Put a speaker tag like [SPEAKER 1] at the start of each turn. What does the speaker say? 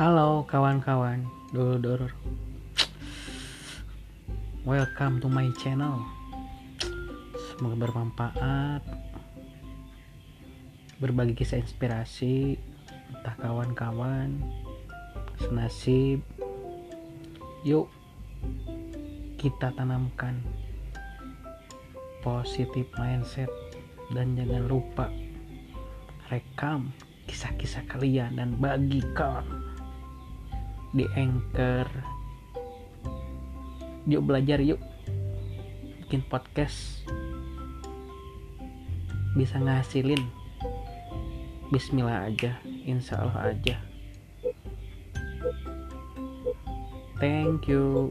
[SPEAKER 1] Halo kawan-kawan, dulur-dulur. Welcome to my channel. Semoga bermanfaat. Berbagi kisah inspirasi, entah kawan-kawan, senasib. Yuk, kita tanamkan positif mindset dan jangan lupa rekam kisah-kisah kalian dan bagikan di anchor. Yuk belajar yuk. Bikin podcast. Bisa ngasilin. Bismillah aja insya Allah aja. Thank you